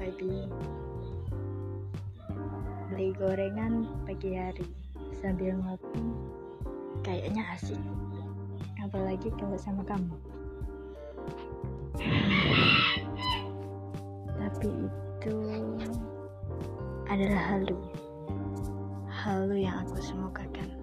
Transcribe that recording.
baby beli gorengan pagi hari sambil ngopi. Kayaknya asik. Apalagi kalau sama kamu. Tapi itu adalah halu. Halu yang aku semogakan.